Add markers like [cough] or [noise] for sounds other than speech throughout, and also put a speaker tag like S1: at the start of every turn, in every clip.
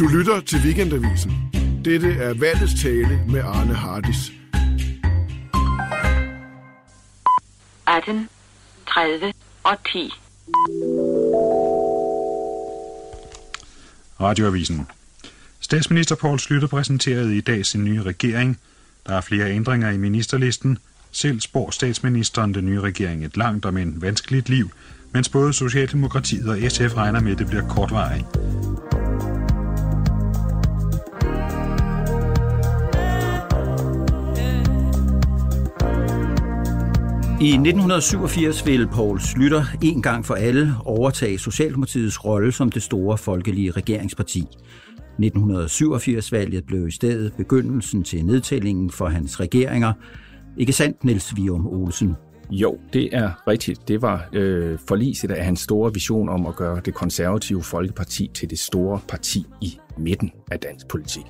S1: Du lytter til Weekendavisen. Dette er valgets tale med Arne Hardis.
S2: 18, 30 og 10.
S3: Radioavisen. Statsminister Poul Slytter præsenterede i dag sin nye regering. Der er flere ændringer i ministerlisten. Selv spår statsministeren den nye regering et langt og men vanskeligt liv, mens både Socialdemokratiet og SF regner med, at det bliver kortvarigt.
S4: I 1987 ville Poul Slytter en gang for alle overtage Socialdemokratiets rolle som det store folkelige regeringsparti. 1987-valget blev i stedet begyndelsen til nedtællingen for hans regeringer. Ikke sandt, Niels Vium Olsen?
S5: Jo, det er rigtigt. Det var øh, forliset af hans store vision om at gøre det konservative Folkeparti til det store parti i midten af dansk politik.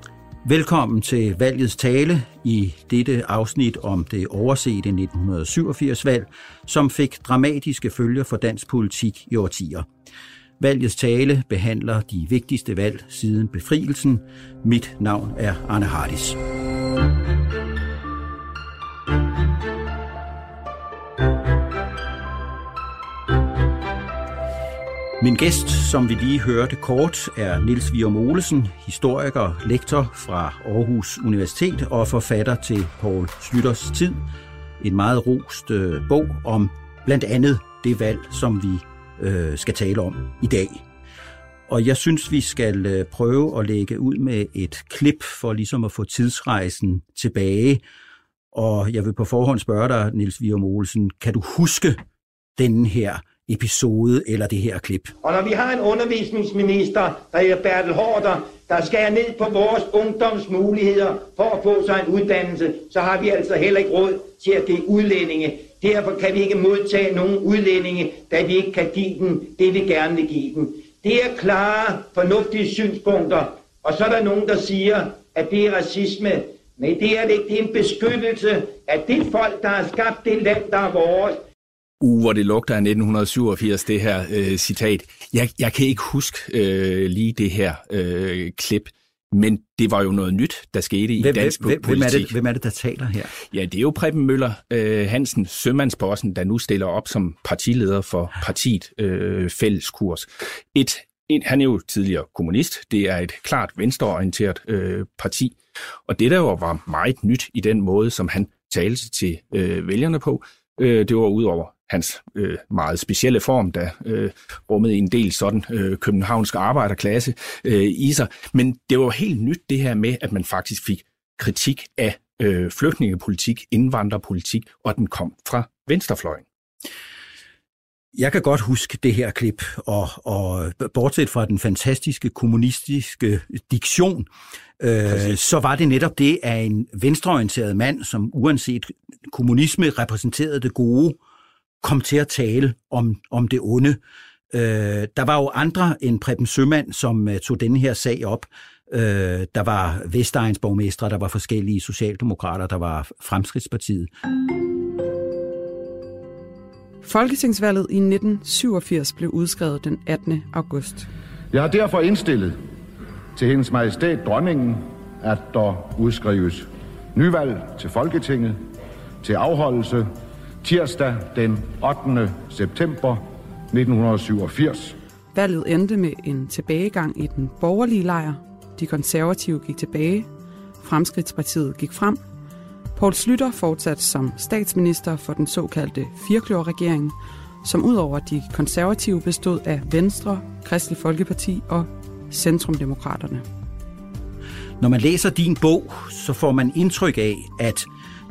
S4: Velkommen til valgets tale i dette afsnit om det oversete 1987-valg, som fik dramatiske følger for dansk politik i årtier. Valgets tale behandler de vigtigste valg siden befrielsen. Mit navn er Arne Hardis. Min gæst, som vi lige hørte kort, er Nils Vium Olesen, historiker, lektor fra Aarhus Universitet og forfatter til Paul Slytters Tid. En meget rost øh, bog om blandt andet det valg, som vi øh, skal tale om i dag. Og jeg synes, vi skal øh, prøve at lægge ud med et klip for ligesom at få tidsrejsen tilbage. Og jeg vil på forhånd spørge dig, Nils Vium Olsen, kan du huske den her episode eller det her klip.
S6: Og når vi har en undervisningsminister, der er Bertel Hårder, der skærer ned på vores ungdomsmuligheder for at få sig en uddannelse, så har vi altså heller ikke råd til at give udlændinge. Derfor kan vi ikke modtage nogen udlændinge, da vi ikke kan give dem det, vi gerne vil give dem. Det er klare, fornuftige synspunkter. Og så er der nogen, der siger, at det er racisme. Men det er det ikke. Det er en beskyttelse af det folk, der har skabt det land, der er vores
S5: uh, hvor det lugter af 1987, det her øh, citat. Jeg, jeg kan ikke huske øh, lige det her øh, klip, men det var jo noget nyt, der skete i hvem, dansk
S4: hvem,
S5: politik.
S4: Hvem er, det, hvem er det, der taler her?
S5: Ja, det er jo Preben Møller øh, Hansen, sømandsbossen, der nu stiller op som partileder for partiet øh, Fælleskurs. Et, et, han er jo tidligere kommunist. Det er et klart venstreorienteret øh, parti. Og det, der jo var meget nyt i den måde, som han talte til øh, vælgerne på, øh, det var udover hans øh, meget specielle form, der øh, rummede en del sådan øh, københavnsk arbejderklasse øh, i sig. Men det var helt nyt det her med, at man faktisk fik kritik af øh, flygtningepolitik, indvandrerpolitik, og den kom fra venstrefløjen.
S4: Jeg kan godt huske det her klip, og, og bortset fra den fantastiske kommunistiske diktion, øh, så var det netop det af en venstreorienteret mand, som uanset kommunisme repræsenterede det gode, kom til at tale om, om det onde. Øh, der var jo andre end Preben Sømand, som uh, tog denne her sag op. Øh, der var Vestegns borgmestre, der var forskellige socialdemokrater, der var Fremskridtspartiet.
S7: Folketingsvalget i 1987 blev udskrevet den 18. august.
S8: Jeg har derfor indstillet til hendes majestæt dronningen, at der udskrives nyvalg til Folketinget til afholdelse tirsdag den 8. september 1987.
S7: Valget endte med en tilbagegang i den borgerlige lejr. De konservative gik tilbage. Fremskridtspartiet gik frem. Poul Slytter fortsatte som statsminister for den såkaldte firkløverregering, som udover de konservative bestod af Venstre, Kristelig Folkeparti og Centrumdemokraterne.
S4: Når man læser din bog, så får man indtryk af, at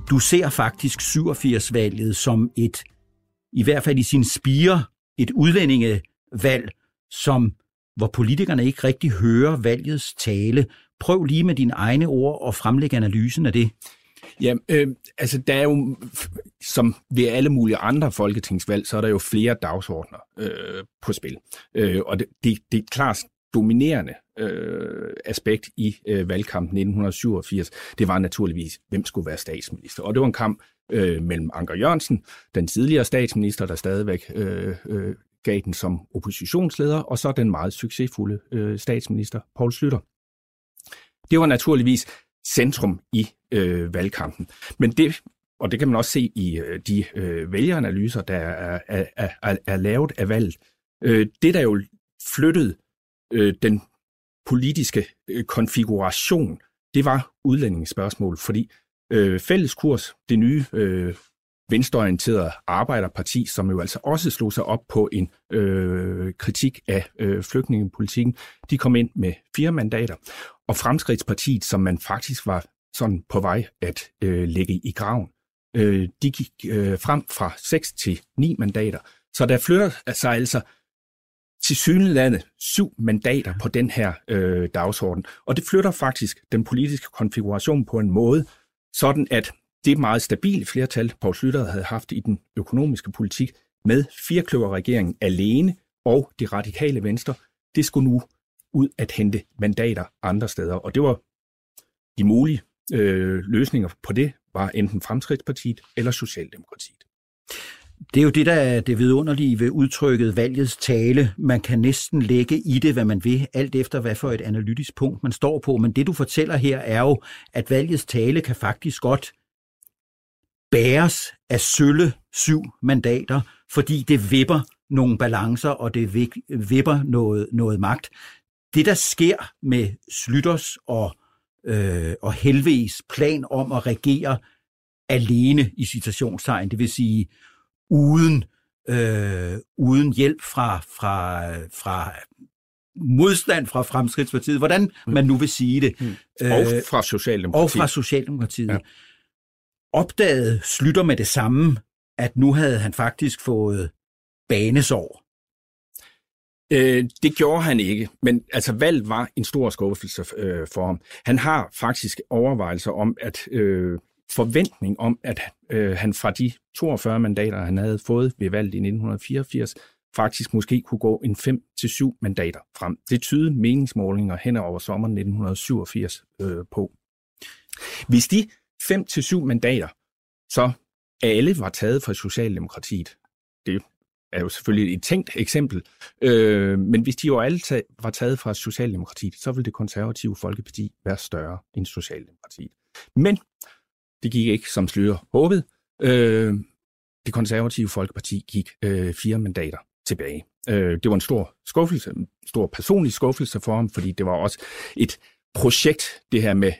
S4: du ser faktisk 87-valget som et, i hvert fald i sin spire, et udlændingevalg, som, hvor politikerne ikke rigtig hører valgets tale. Prøv lige med dine egne ord at fremlægge analysen af det.
S5: Ja, øh, altså der er jo, som ved alle mulige andre folketingsvalg, så er der jo flere dagsordner øh, på spil. Øh, og det, det, det er klart dominerende øh, aspekt i øh, valgkampen 1987, det var naturligvis, hvem skulle være statsminister. Og det var en kamp øh, mellem Anker Jørgensen, den tidligere statsminister, der stadigvæk øh, øh, gav den som oppositionsleder, og så den meget succesfulde øh, statsminister, Poul Slytter. Det var naturligvis centrum i øh, valgkampen. Men det, og det kan man også se i øh, de øh, vælgeranalyser, der er, er, er, er lavet af valget. Øh, det, der jo flyttede øh, den politiske øh, konfiguration, det var udlændingsspørgsmål, fordi øh, Fælleskurs, det nye øh, venstreorienterede arbejderparti, som jo altså også slog sig op på en øh, kritik af øh, flygtningepolitikken, de kom ind med fire mandater. Og Fremskridtspartiet, som man faktisk var sådan på vej at øh, lægge i graven, øh, de gik øh, frem fra 6 til 9 mandater. Så der flytter sig altså til synlandet syv mandater på den her øh, dagsorden. Og det flytter faktisk den politiske konfiguration på en måde, sådan at det meget stabile flertal, Poul Slytter havde haft i den økonomiske politik, med firkløverregeringen alene og det radikale venstre, det skulle nu ud at hente mandater andre steder. Og det var de mulige øh, løsninger på det, var enten Fremskridtspartiet eller Socialdemokratiet.
S4: Det er jo det, der er det vidunderlige ved udtrykket valgets tale. Man kan næsten lægge i det, hvad man vil, alt efter hvad for et analytisk punkt man står på. Men det, du fortæller her, er jo, at valgets tale kan faktisk godt bæres af sølle syv mandater, fordi det vipper nogle balancer, og det vipper noget, noget magt. Det, der sker med Slytters og, øh, og Helves plan om at regere alene i citationstegn, det vil sige uden, øh, uden hjælp fra, fra, fra modstand fra Fremskridtspartiet, hvordan man nu vil sige det. Mm.
S5: Og øh, fra Socialdemokratiet.
S4: Og fra Socialdemokratiet. Ja. Opdagede Slytter med det samme, at nu havde han faktisk fået banesår.
S5: Øh, det gjorde han ikke, men altså valg var en stor skuffelse øh, for ham. Han har faktisk overvejelser om, at øh, forventning om, at øh, han fra de 42 mandater, han havde fået ved valget i 1984, faktisk måske kunne gå en 5-7 mandater frem. Det tydede meningsmålinger hen over sommeren 1987 øh, på. Hvis de 5-7 mandater så alle var taget fra Socialdemokratiet, det er jo selvfølgelig et tænkt eksempel, øh, men hvis de jo alle tag, var taget fra Socialdemokratiet, så ville det konservative Folkeparti være større end Socialdemokratiet. Men det gik ikke, som Slyder håbede. Øh, det konservative Folkeparti gik øh, fire mandater tilbage. Øh, det var en stor skuffelse, en stor personlig skuffelse for ham, fordi det var også et projekt, det her med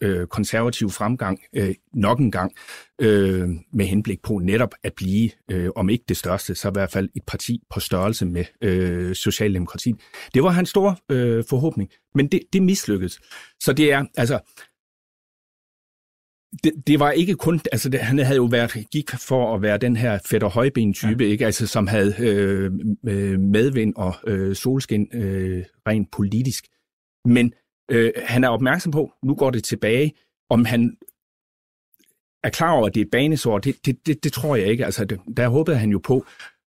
S5: øh, konservativ fremgang øh, nok en gang, øh, med henblik på netop at blive, øh, om ikke det største, så i hvert fald et parti på størrelse med øh, Socialdemokratiet. Det var hans store øh, forhåbning, men det, det mislykkedes. Så det er, altså, det, det var ikke kun, altså det, han havde jo været, gik for at være den her fætter højben-type, ja. ikke? Altså, som havde øh, medvind og øh, solskin øh, rent politisk. Men øh, han er opmærksom på, nu går det tilbage, om han er klar over, at det er et banesår, det, det, det, det tror jeg ikke. Altså, det, der håbede han jo på,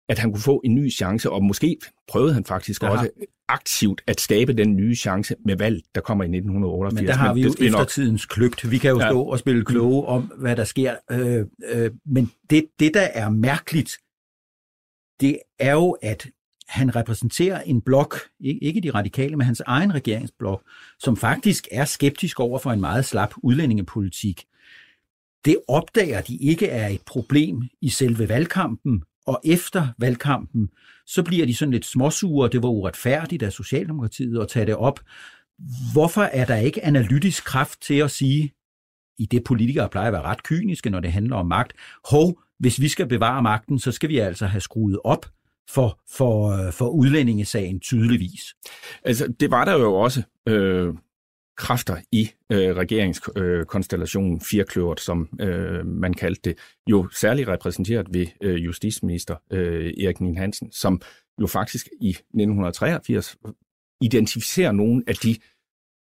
S5: at han kunne få en ny chance, og måske prøvede han faktisk Aha. også aktivt at skabe den nye chance med valg, der kommer i 1988.
S4: Men der har vi jo eftertidens kløgt. Vi kan jo ja. stå og spille kloge om, hvad der sker. Øh, øh, men det, det, der er mærkeligt, det er jo, at han repræsenterer en blok, ikke de radikale, men hans egen regeringsblok, som faktisk er skeptisk over for en meget slap udlændingepolitik. Det opdager de ikke er et problem i selve valgkampen, og efter valgkampen, så bliver de sådan lidt småsure, det var uretfærdigt af Socialdemokratiet at tage det op. Hvorfor er der ikke analytisk kraft til at sige, i det politikere plejer at være ret kyniske, når det handler om magt, hov, hvis vi skal bevare magten, så skal vi altså have skruet op for, for, øh, for udlændingesagen tydeligvis.
S5: Altså, det var der jo også øh, kræfter i øh, regeringskonstellationen, øh, firkløvert, som øh, man kaldte det, jo særligt repræsenteret ved øh, justitsminister øh, Erik Nien Hansen, som jo faktisk i 1983 identificerer nogle af de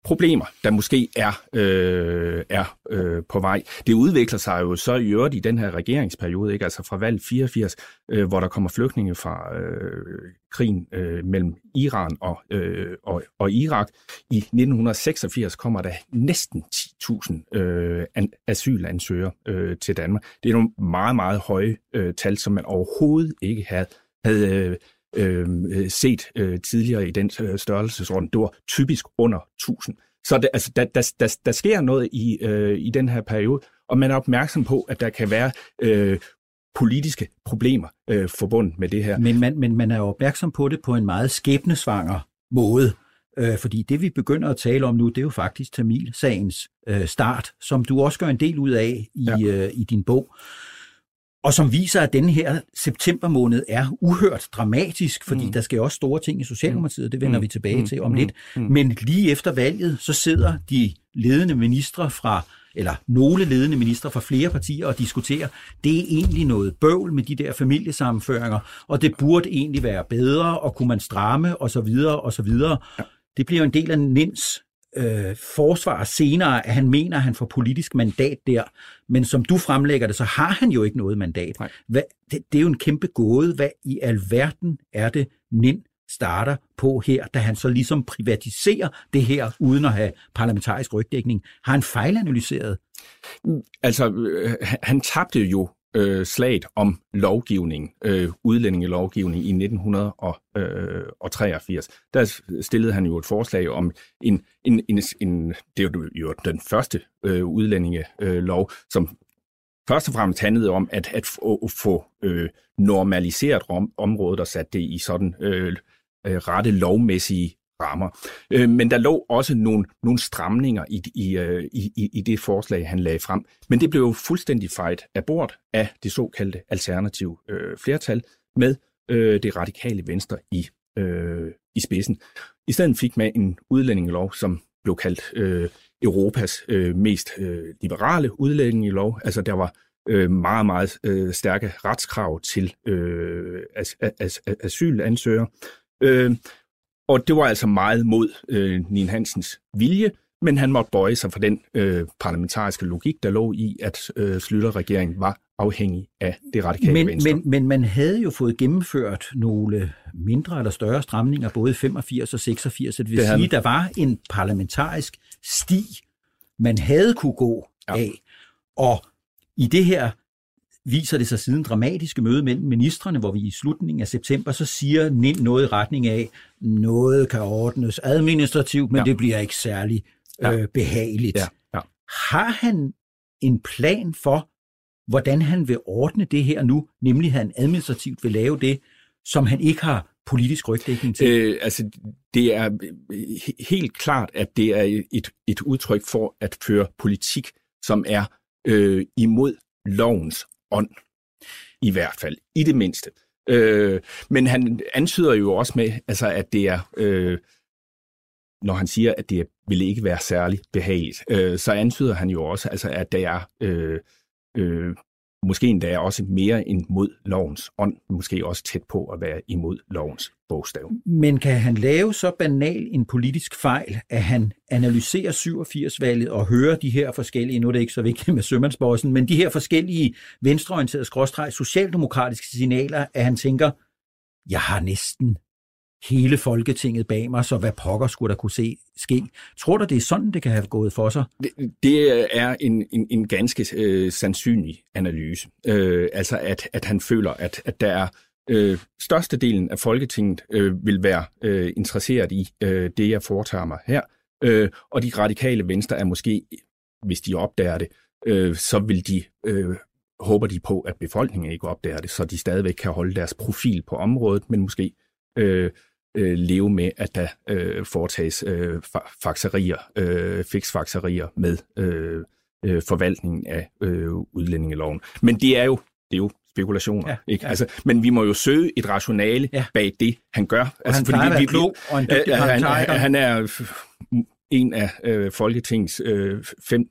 S5: problemer, der måske er, øh, er øh, på vej. Det udvikler sig jo så i øvrigt i den her regeringsperiode, ikke? altså fra valg 84, øh, hvor der kommer flygtninge fra øh, krigen øh, mellem Iran og, øh, og, og Irak. I 1986 kommer der næsten 10.000 øh, asylansøgere øh, til Danmark. Det er nogle meget, meget høje øh, tal, som man overhovedet ikke havde, havde øh, øh, set øh, tidligere i den øh, størrelsesorden. Det var typisk under 1000. Så det, altså, der, der, der, der sker noget i, øh, i den her periode, og man er opmærksom på, at der kan være øh, politiske problemer øh, forbundet med det her.
S4: Men man, men man er opmærksom på det på en meget skæbnesvanger måde. Øh, fordi det, vi begynder at tale om nu, det er jo faktisk Tamil-sagens øh, start, som du også gør en del ud af i, ja. øh, i din bog. Og som viser, at den her september måned er uhørt dramatisk, fordi mm. der sker også store ting i Socialdemokratiet, det vender mm. vi tilbage mm. til om mm. lidt. Mm. Men lige efter valget, så sidder de ledende ministre fra eller nogle ledende ministre fra flere partier og diskuterer, det er egentlig noget bøvl med de der familiesammenføringer, og det burde egentlig være bedre, og kunne man stramme, og så videre, og så videre. Ja. Det bliver en del af Nins øh, forsvar senere, at han mener, at han får politisk mandat der. Men som du fremlægger det, så har han jo ikke noget mandat. Hvad, det, det er jo en kæmpe gåde. Hvad i alverden er det, Nin starter på her, da han så ligesom privatiserer det her, uden at have parlamentarisk rygdækning. Har han fejlanalyseret?
S5: Altså, øh, han tabte jo øh, slaget om lovgivning, øh, udlændingelovgivning i 1983. Øh, Der stillede han jo et forslag om en, en, en, en det var jo den første øh, udlændingelov, øh, som først og fremmest handlede om at, at få, få øh, normaliseret om, området og sat det i sådan øh, øh rette lovmæssige rammer. Øh, men der lå også nogle, nogle stramninger i, i, øh, i, i det forslag, han lagde frem. Men det blev fuldstændig fejt af bord af det såkaldte alternativ øh, flertal med øh, det radikale venstre i, øh, i spidsen. I stedet fik man en udlændingelov, som blev kaldt øh, Europas øh, mest øh, liberale udlændingelov. Altså der var øh, meget, meget øh, stærke retskrav til øh, as, as, as, asylansøgere. Øh, og det var altså meget mod øh, Nien Hansens vilje, men han måtte bøje sig for den øh, parlamentariske logik, der lå i, at øh, Slytter-regeringen var afhængig af det radikale
S4: men,
S5: venstre.
S4: Men, men man havde jo fået gennemført nogle mindre eller større stramninger, både 85 og 86, så det vil det sige, at der var en parlamentarisk sti, man havde kunne gå ja. af. Og i det her viser det sig siden dramatiske møde mellem ministerne, hvor vi i slutningen af september, så siger NIN noget i retning af, noget kan ordnes administrativt, men ja. det bliver ikke særlig ja. øh, behageligt. Ja. Ja. Har han en plan for, hvordan han vil ordne det her nu, nemlig at han administrativt vil lave det, som han ikke har politisk rygdækning til?
S5: Øh, altså, det er helt klart, at det er et, et udtryk for at føre politik, som er øh, imod lovens ånd. I hvert fald, i det mindste. Øh, men han antyder jo også med, altså, at det er, øh, når han siger, at det ville ikke være særlig behageligt, øh, så antyder han jo også, altså, at det er øh, øh, måske endda også mere end mod lovens ånd, måske også tæt på at være imod lovens bogstav.
S4: Men kan han lave så banal en politisk fejl, at han analyserer 87-valget og hører de her forskellige, nu er det ikke så vigtigt med sømandsbossen, men de her forskellige venstreorienterede skråstreg socialdemokratiske signaler, at han tænker, jeg har næsten hele Folketinget bag mig, så hvad pokker skulle der kunne se ske? Tror du, det er sådan, det kan have gået for sig?
S5: Det, det er en, en, en ganske øh, sandsynlig analyse. Øh, altså, at, at han føler, at, at der er øh, størstedelen af Folketinget øh, vil være øh, interesseret i øh, det, jeg foretager mig her. Øh, og de radikale venstre er måske, hvis de opdager det, øh, så vil de øh, håber de på, at befolkningen ikke opdager det, så de stadigvæk kan holde deres profil på området, men måske øh, øh, leve med, at der øh, foretages øh, fakserier, øh, fiksfakserier med øh, øh, forvaltningen af øh, udlændingeloven. Men det er jo, det er jo spekulationer. Ja, ikke? Ja. Altså, men vi må jo søge et rationale ja. bag det, han gør. Og
S4: altså, han fordi vi, klog og en dygtig
S5: øh, han, han er en af øh, Folketingets øh, fem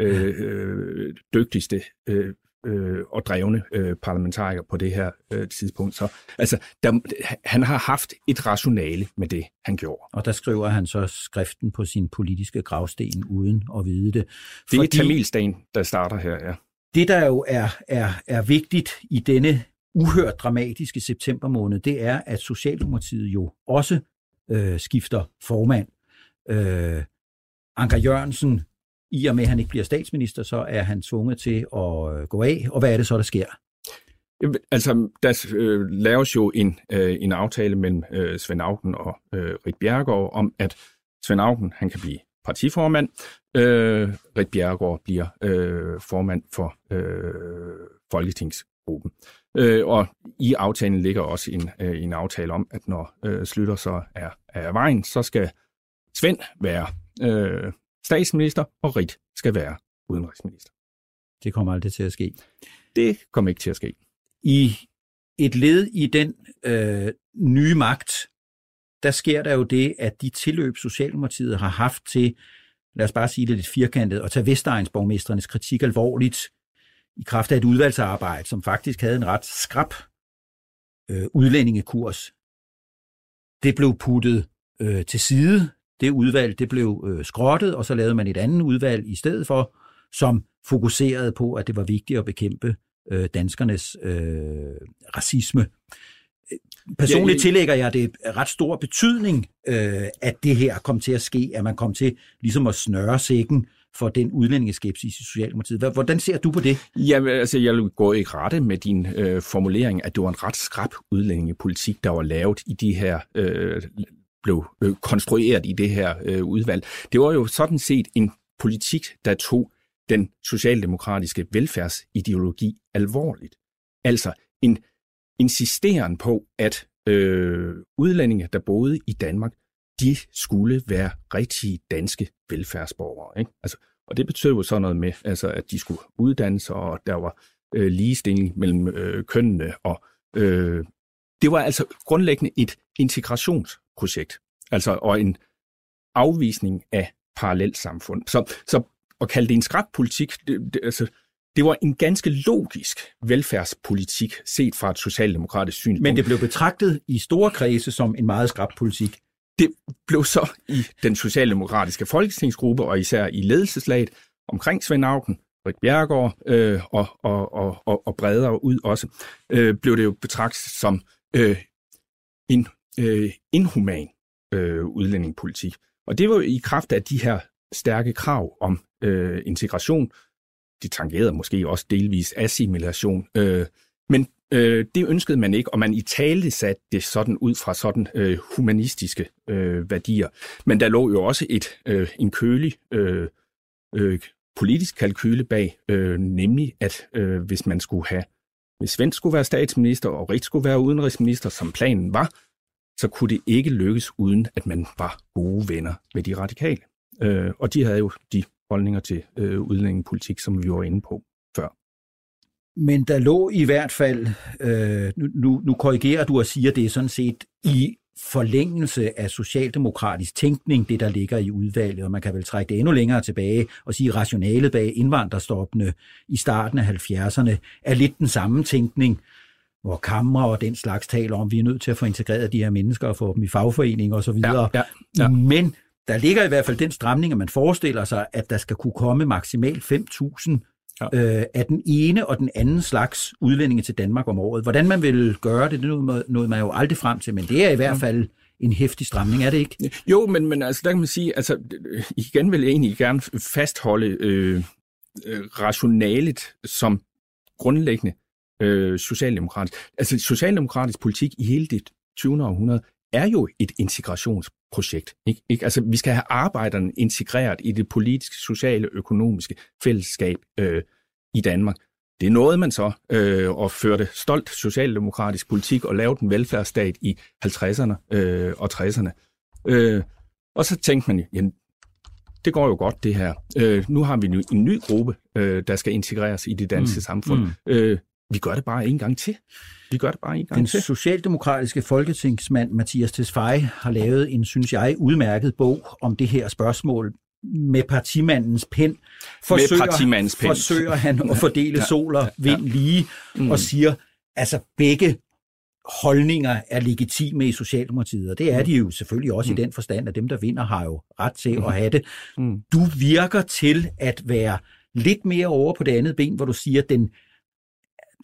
S5: øh, øh, dygtigste øh, øh, og drevne øh, parlamentarikere på det her øh, tidspunkt. Så altså, der, han har haft et rationale med det, han gjorde.
S4: Og der skriver han så skriften på sin politiske gravsten uden at vide det.
S5: Det er Tamilsten, der starter her, ja.
S4: Det, der jo er, er, er vigtigt i denne uhørt dramatiske september måned, det er, at Socialdemokratiet jo også øh, skifter formand. Øh, Anker Jørgensen i og med, at han ikke bliver statsminister, så er han tvunget til at øh, gå af. Og hvad er det så, der sker?
S5: Altså, der øh, laves jo en, øh, en aftale mellem øh, Svend Augen og øh, Rit Bjergård om, at Svend Augen han kan blive partiformand. Øh, Rit Bjergård bliver øh, formand for øh, Folketingsgruppen. Øh, og i aftalen ligger også en, øh, en aftale om, at når øh, Slytter så er, er vejen, så skal Svend være øh, statsminister, og Rit skal være udenrigsminister.
S4: Det kommer aldrig til at ske.
S5: Det kommer ikke til at ske.
S4: I et led i den øh, nye magt, der sker der jo det, at de tilløb, Socialdemokratiet har haft til, lad os bare sige det lidt firkantet, at tage Vestegnsborgmestrenes kritik alvorligt, i kraft af et udvalgsarbejde, som faktisk havde en ret skrab øh, udlændingekurs. Det blev puttet øh, til side. Det udvalg det blev øh, skrottet, og så lavede man et andet udvalg i stedet for, som fokuserede på, at det var vigtigt at bekæmpe øh, danskernes øh, racisme. Personligt tillægger jeg det ret stor betydning, øh, at det her kom til at ske, at man kom til ligesom at snøre sækken for den udlændingeskepsis i Socialdemokratiet. Hvordan ser du på det?
S5: Jamen, altså, jeg vil gå i rette med din øh, formulering, at det var en ret skrab udlændingepolitik, der var lavet i de her, øh, blev øh, konstrueret i det her øh, udvalg. Det var jo sådan set en politik, der tog den socialdemokratiske velfærdsideologi alvorligt. Altså en insisteren på, at øh, udlændinge, der boede i Danmark, de skulle være rigtige danske velfærdsborgere. Ikke? Altså, og det betød jo sådan noget med, altså, at de skulle uddannes, og der var øh, ligestilling mellem øh, kønnene. Og, øh, det var altså grundlæggende et integrationsprojekt, altså, og en afvisning af parallelt samfund. Så, så at kalde det en skrabpolitik, det, det, altså, det var en ganske logisk velfærdspolitik, set fra et socialdemokratisk synspunkt.
S4: Men det blev betragtet i store kredse som en meget skrab politik.
S5: Det blev så i den socialdemokratiske folketingsgruppe, og især i ledelseslaget omkring Svend Auken, Rik Bjergård øh, og, og, og, og, og bredere ud også, øh, blev det jo betragtet som øh, en øh, inhuman øh, udlændingepolitik. Og det var i kraft af de her stærke krav om øh, integration. De tangerede måske også delvis assimilation. Øh, men øh, det ønskede man ikke, og man i tale satte det sådan ud fra sådan øh, humanistiske øh, værdier. Men der lå jo også et øh, en kølig øh, øh, politisk kalkyle bag, øh, nemlig at øh, hvis man skulle have, hvis Svend skulle være statsminister og Rik skulle være udenrigsminister, som planen var, så kunne det ikke lykkes uden, at man var gode venner med de radikale. Øh, og de havde jo de holdninger til øh, udlændingepolitik, som vi var inde på før.
S4: Men der lå i hvert fald, øh, nu, nu, korrigerer du og siger, det er sådan set i forlængelse af socialdemokratisk tænkning, det der ligger i udvalget, og man kan vel trække det endnu længere tilbage og sige, at rationalet bag indvandrerstoppene i starten af 70'erne er lidt den samme tænkning, hvor kammer og den slags taler om, at vi er nødt til at få integreret de her mennesker og få dem i fagforening og så videre. Ja, ja, ja. Men der ligger i hvert fald den stramning, at man forestiller sig, at der skal kunne komme maksimalt 5.000 ja. øh, af den ene og den anden slags udlændinge til Danmark om året. Hvordan man vil gøre det, det nåede man jo aldrig frem til, men det er i hvert fald en hæftig stramning, er det ikke?
S5: Jo, men, men altså, der kan man sige, altså igen vil jeg egentlig gerne fastholde øh, øh, rationalet som grundlæggende øh, socialdemokratisk. Altså socialdemokratisk politik i hele det 20. århundrede er jo et integrationsprojekt. Ikke? Ikke? Altså, vi skal have arbejderne integreret i det politiske, sociale, økonomiske fællesskab øh, i Danmark. Det er noget, man så øh, og førte stolt socialdemokratisk politik og lavede en velfærdsstat i 50'erne øh, og 60'erne. Øh, og så tænkte man, jamen, det går jo godt det her. Øh, nu har vi en, en ny gruppe, øh, der skal integreres i det danske mm. samfund. Mm. Øh, vi gør det bare en gang til. Vi gør det bare en gang
S4: Den
S5: til.
S4: Den socialdemokratiske folketingsmand Mathias Tesfaye har lavet en, synes jeg, udmærket bog om det her spørgsmål med partimandens pen.
S5: Forsøger, med partimandens pen.
S4: Forsøger han at [laughs] fordele ja, sol og vind ja. lige mm. og siger, altså begge holdninger er legitime i Socialdemokratiet, og det er de jo selvfølgelig også mm. i den forstand, at dem, der vinder, har jo ret til mm. at have det. Mm. Du virker til at være lidt mere over på det andet ben, hvor du siger, at den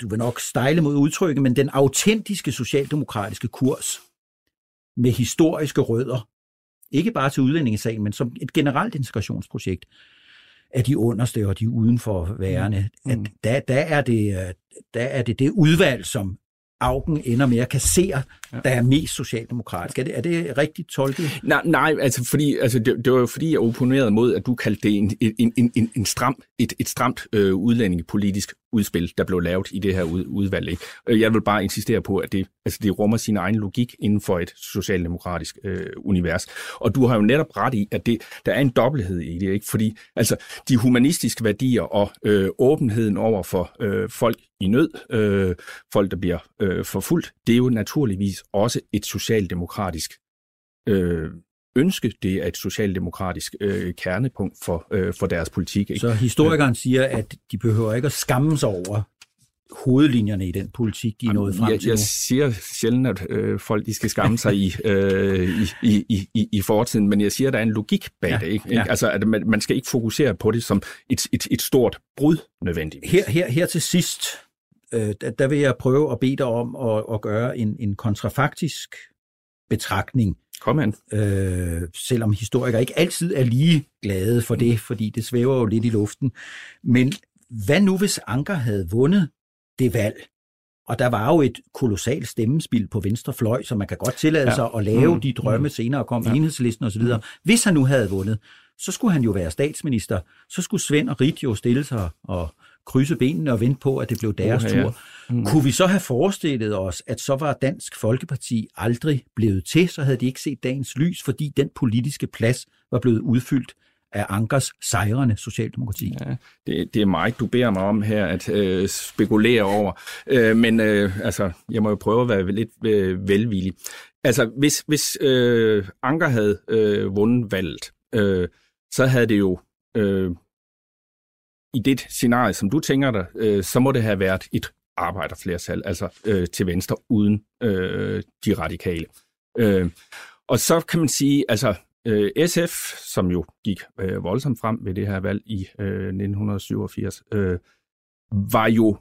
S4: du vil nok stejle mod udtrykket, men den autentiske socialdemokratiske kurs med historiske rødder, ikke bare til udlændingesagen, men som et generelt integrationsprojekt, af de underste og de udenfor værende, mm. at der, der, er det, der er det det udvalg, som Augen ender med at kassere, der er mest socialdemokratisk. Er det, er det rigtigt tolket?
S5: Nej, nej altså, fordi, altså det, det var jo fordi, jeg opponerede mod, at du kaldte det en, en, en, en, en stram, et, et stramt øh, udlændingepolitisk udspil, der blev lavet i det her udvalg. Ikke? Øh, jeg vil bare insistere på, at det, altså det rummer sin egen logik inden for et socialdemokratisk øh, univers. Og du har jo netop ret i, at det, der er en dobbelthed i det, ikke? fordi altså, de humanistiske værdier og øh, åbenheden over for øh, folk i nød, øh, folk der bliver øh, forfulgt, det er jo naturligvis også et socialdemokratisk øh, ønske. Det er et socialdemokratisk øh, kernepunkt for, øh, for deres politik. Ikke?
S4: Så historikeren siger, at de behøver ikke at skamme sig over hovedlinjerne i den politik, de er nået frem
S5: jeg,
S4: til
S5: Jeg
S4: nu.
S5: siger sjældent, at øh, folk de skal skamme sig i, øh, i, i, i, i fortiden, men jeg siger, at der er en logik bag
S4: Ja,
S5: det. Ikke?
S4: ja.
S5: Altså, at man, man skal ikke fokusere på det som et, et, et stort brud nødvendigvis.
S4: Her, her, her til sidst, øh, der, der vil jeg prøve at bede dig om at, at gøre en, en kontrafaktisk betragtning,
S5: Kom an.
S4: øh, selvom historikere ikke altid er lige glade for det, fordi det svæver jo lidt i luften. Men hvad nu, hvis Anker havde vundet det valg? Og der var jo et kolossalt stemmespil på venstre fløj, så man kan godt tillade
S5: Ja.
S4: sig at lave
S5: Mm.
S4: de drømme senere kom
S5: Ja.
S4: ja. enhedslisten osv. Hvis han nu havde vundet, så skulle han jo være statsminister. Så skulle Svend og Rit jo stille sig og krydse benene og vente på, at det blev deres
S5: ja.
S4: tur. Mm. Kunne vi så have forestillet os, at så var Dansk Folkeparti aldrig blevet til, så havde de ikke set dagens lys, fordi den politiske plads var blevet udfyldt af Ankers sejrende Socialdemokrati.
S5: Ja, det, det er mig, du beder mig om her at øh, spekulere over. Øh, men øh, altså, jeg må jo prøve at være lidt øh, velvillig. Altså, hvis, hvis øh, Anker havde øh, vundet valget, øh, så havde det jo øh, i det scenarie, som du tænker dig, øh, så må det have været et arbejderflertal, altså øh, til venstre, uden øh, de radikale. Øh, og så kan man sige, altså øh, SF, som jo gik øh, voldsomt frem ved det her valg i øh, 1987, øh, var jo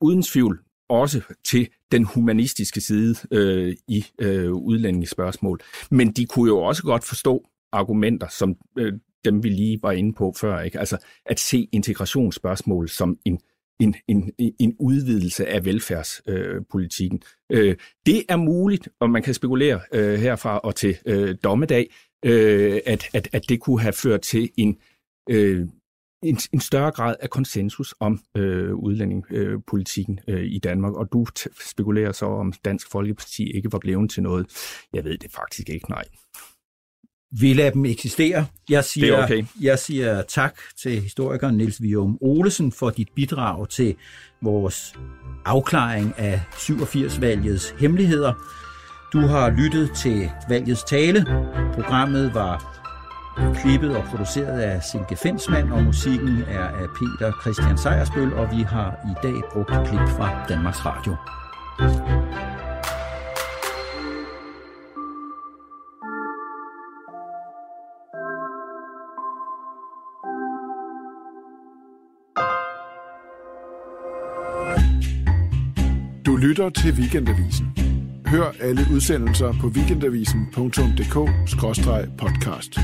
S5: uden tvivl også til den humanistiske side øh, i øh, udlændingsspørgsmål. Men de kunne jo også godt forstå argumenter, som øh, dem vi lige var inde på før. Ikke? Altså at se integrationsspørgsmål som en, en, en, en udvidelse af velfærdspolitikken. Øh, det er muligt, og man kan spekulere øh, herfra og til øh, dommedag, øh, at, at, at det kunne have ført til en, øh, en, en større grad af konsensus om øh, udlændingepolitikken øh, i Danmark. Og du t- spekulerer så, om Dansk Folkeparti ikke var blevet til noget. Jeg ved det faktisk ikke, nej.
S4: Vi lader dem eksistere. Jeg siger,
S5: Det er okay.
S4: jeg siger tak til historikeren Niels Vium Olesen for dit bidrag til vores afklaring af 87-valgets hemmeligheder. Du har lyttet til valgets tale. Programmet var klippet og produceret af Silke Fensmann, og musikken er af Peter Christian Sejersbøl, og vi har i dag brugt klip fra Danmarks Radio.
S1: Du lytter til Weekendavisen. Hør alle udsendelser på weekendavisen.dk-podcast.